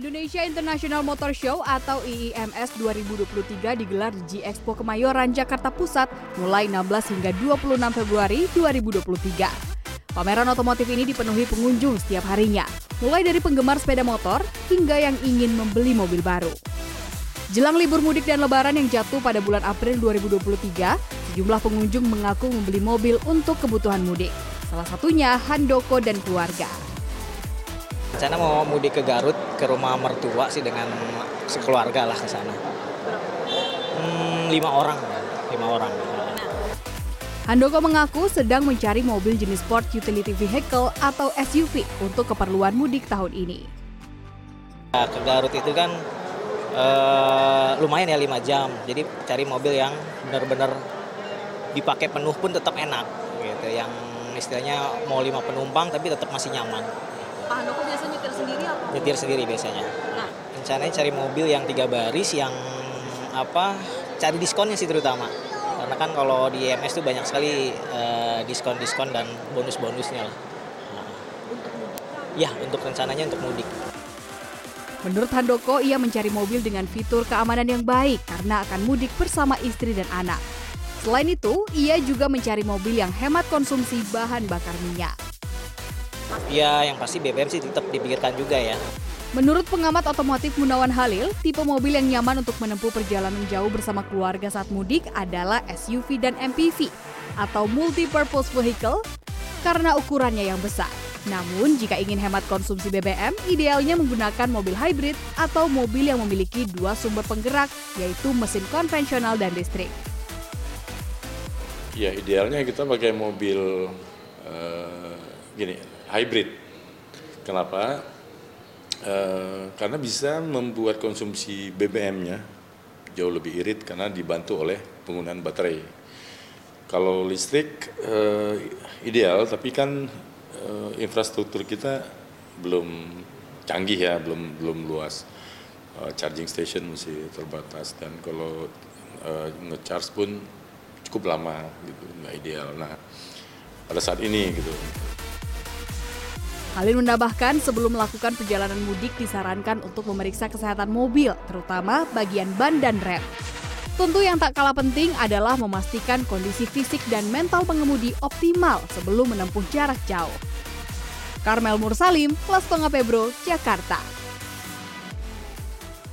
Indonesia International Motor Show atau IIMS 2023 digelar di G Expo Kemayoran, Jakarta Pusat mulai 16 hingga 26 Februari 2023. Pameran otomotif ini dipenuhi pengunjung setiap harinya, mulai dari penggemar sepeda motor hingga yang ingin membeli mobil baru. Jelang libur mudik dan lebaran yang jatuh pada bulan April 2023, sejumlah pengunjung mengaku membeli mobil untuk kebutuhan mudik. Salah satunya Handoko dan keluarga. Rencana mau mudik ke Garut ke rumah mertua sih dengan sekeluarga lah ke sana. Hmm, lima orang, lima orang. Handoko mengaku sedang mencari mobil jenis sport utility vehicle atau SUV untuk keperluan mudik tahun ini. Nah, ke Garut itu kan uh, lumayan ya lima jam, jadi cari mobil yang benar-benar dipakai penuh pun tetap enak, gitu. Yang istilahnya mau lima penumpang tapi tetap masih nyaman. Pak Handoko biasa nyetir sendiri apa? Nyetir sendiri biasanya. Nah, rencananya cari mobil yang tiga baris yang apa cari diskonnya sih terutama karena kan kalau di EMS tuh banyak sekali uh, diskon-diskon dan bonus-bonusnya lah. Nah, ya untuk rencananya untuk mudik. Menurut Handoko, ia mencari mobil dengan fitur keamanan yang baik karena akan mudik bersama istri dan anak. Selain itu, ia juga mencari mobil yang hemat konsumsi bahan bakar minyak. Ya yang pasti BBM sih tetap dipikirkan juga ya. Menurut pengamat otomotif Munawan Halil, tipe mobil yang nyaman untuk menempuh perjalanan jauh bersama keluarga saat mudik adalah SUV dan MPV atau multi-purpose vehicle karena ukurannya yang besar. Namun, jika ingin hemat konsumsi BBM, idealnya menggunakan mobil hybrid atau mobil yang memiliki dua sumber penggerak, yaitu mesin konvensional dan listrik. Ya, idealnya kita pakai mobil uh, gini, hybrid. Kenapa? Uh, karena bisa membuat konsumsi BBM-nya jauh lebih irit karena dibantu oleh penggunaan baterai. Kalau listrik uh, ideal, tapi kan uh, infrastruktur kita belum canggih ya, belum belum luas. Uh, charging station masih terbatas dan kalau uh, ngecharge pun cukup lama gitu, nggak ideal. Nah, pada saat ini gitu. Halil menambahkan sebelum melakukan perjalanan mudik disarankan untuk memeriksa kesehatan mobil, terutama bagian ban dan rem. Tentu yang tak kalah penting adalah memastikan kondisi fisik dan mental pengemudi optimal sebelum menempuh jarak jauh. Karmel Mursalim, Kelas Tonga Pebro, Jakarta.